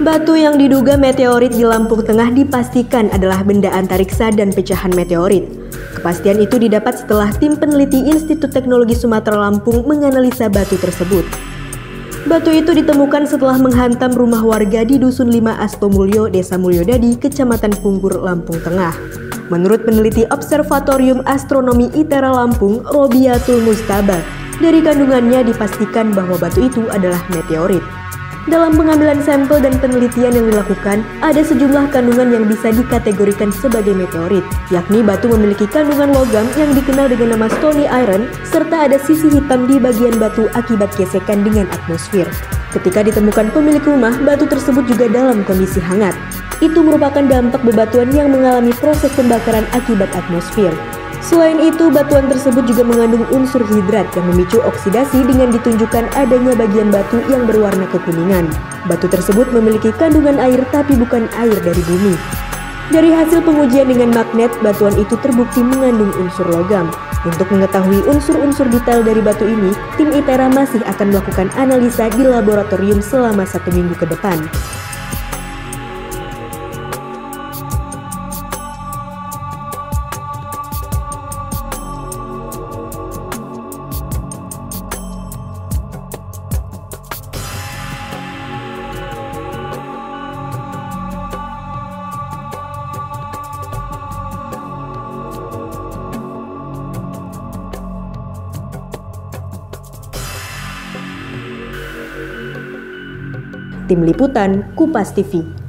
Batu yang diduga meteorit di Lampung Tengah dipastikan adalah benda antariksa dan pecahan meteorit. Kepastian itu didapat setelah tim peneliti Institut Teknologi Sumatera Lampung menganalisa batu tersebut. Batu itu ditemukan setelah menghantam rumah warga di Dusun 5 Astomulyo, Desa Mulyodadi, Kecamatan Punggur, Lampung Tengah. Menurut peneliti Observatorium Astronomi ITERA Lampung, Robiatul Mustaba, dari kandungannya dipastikan bahwa batu itu adalah meteorit. Dalam pengambilan sampel dan penelitian yang dilakukan, ada sejumlah kandungan yang bisa dikategorikan sebagai meteorit, yakni batu memiliki kandungan logam yang dikenal dengan nama stony iron, serta ada sisi hitam di bagian batu akibat gesekan dengan atmosfer. Ketika ditemukan pemilik rumah, batu tersebut juga dalam kondisi hangat. Itu merupakan dampak bebatuan yang mengalami proses pembakaran akibat atmosfer. Selain itu, batuan tersebut juga mengandung unsur hidrat yang memicu oksidasi dengan ditunjukkan adanya bagian batu yang berwarna kekuningan. Batu tersebut memiliki kandungan air tapi bukan air dari bumi. Dari hasil pengujian dengan magnet, batuan itu terbukti mengandung unsur logam. Untuk mengetahui unsur-unsur detail dari batu ini, tim ITERA masih akan melakukan analisa di laboratorium selama satu minggu ke depan. Tim Liputan Kupas TV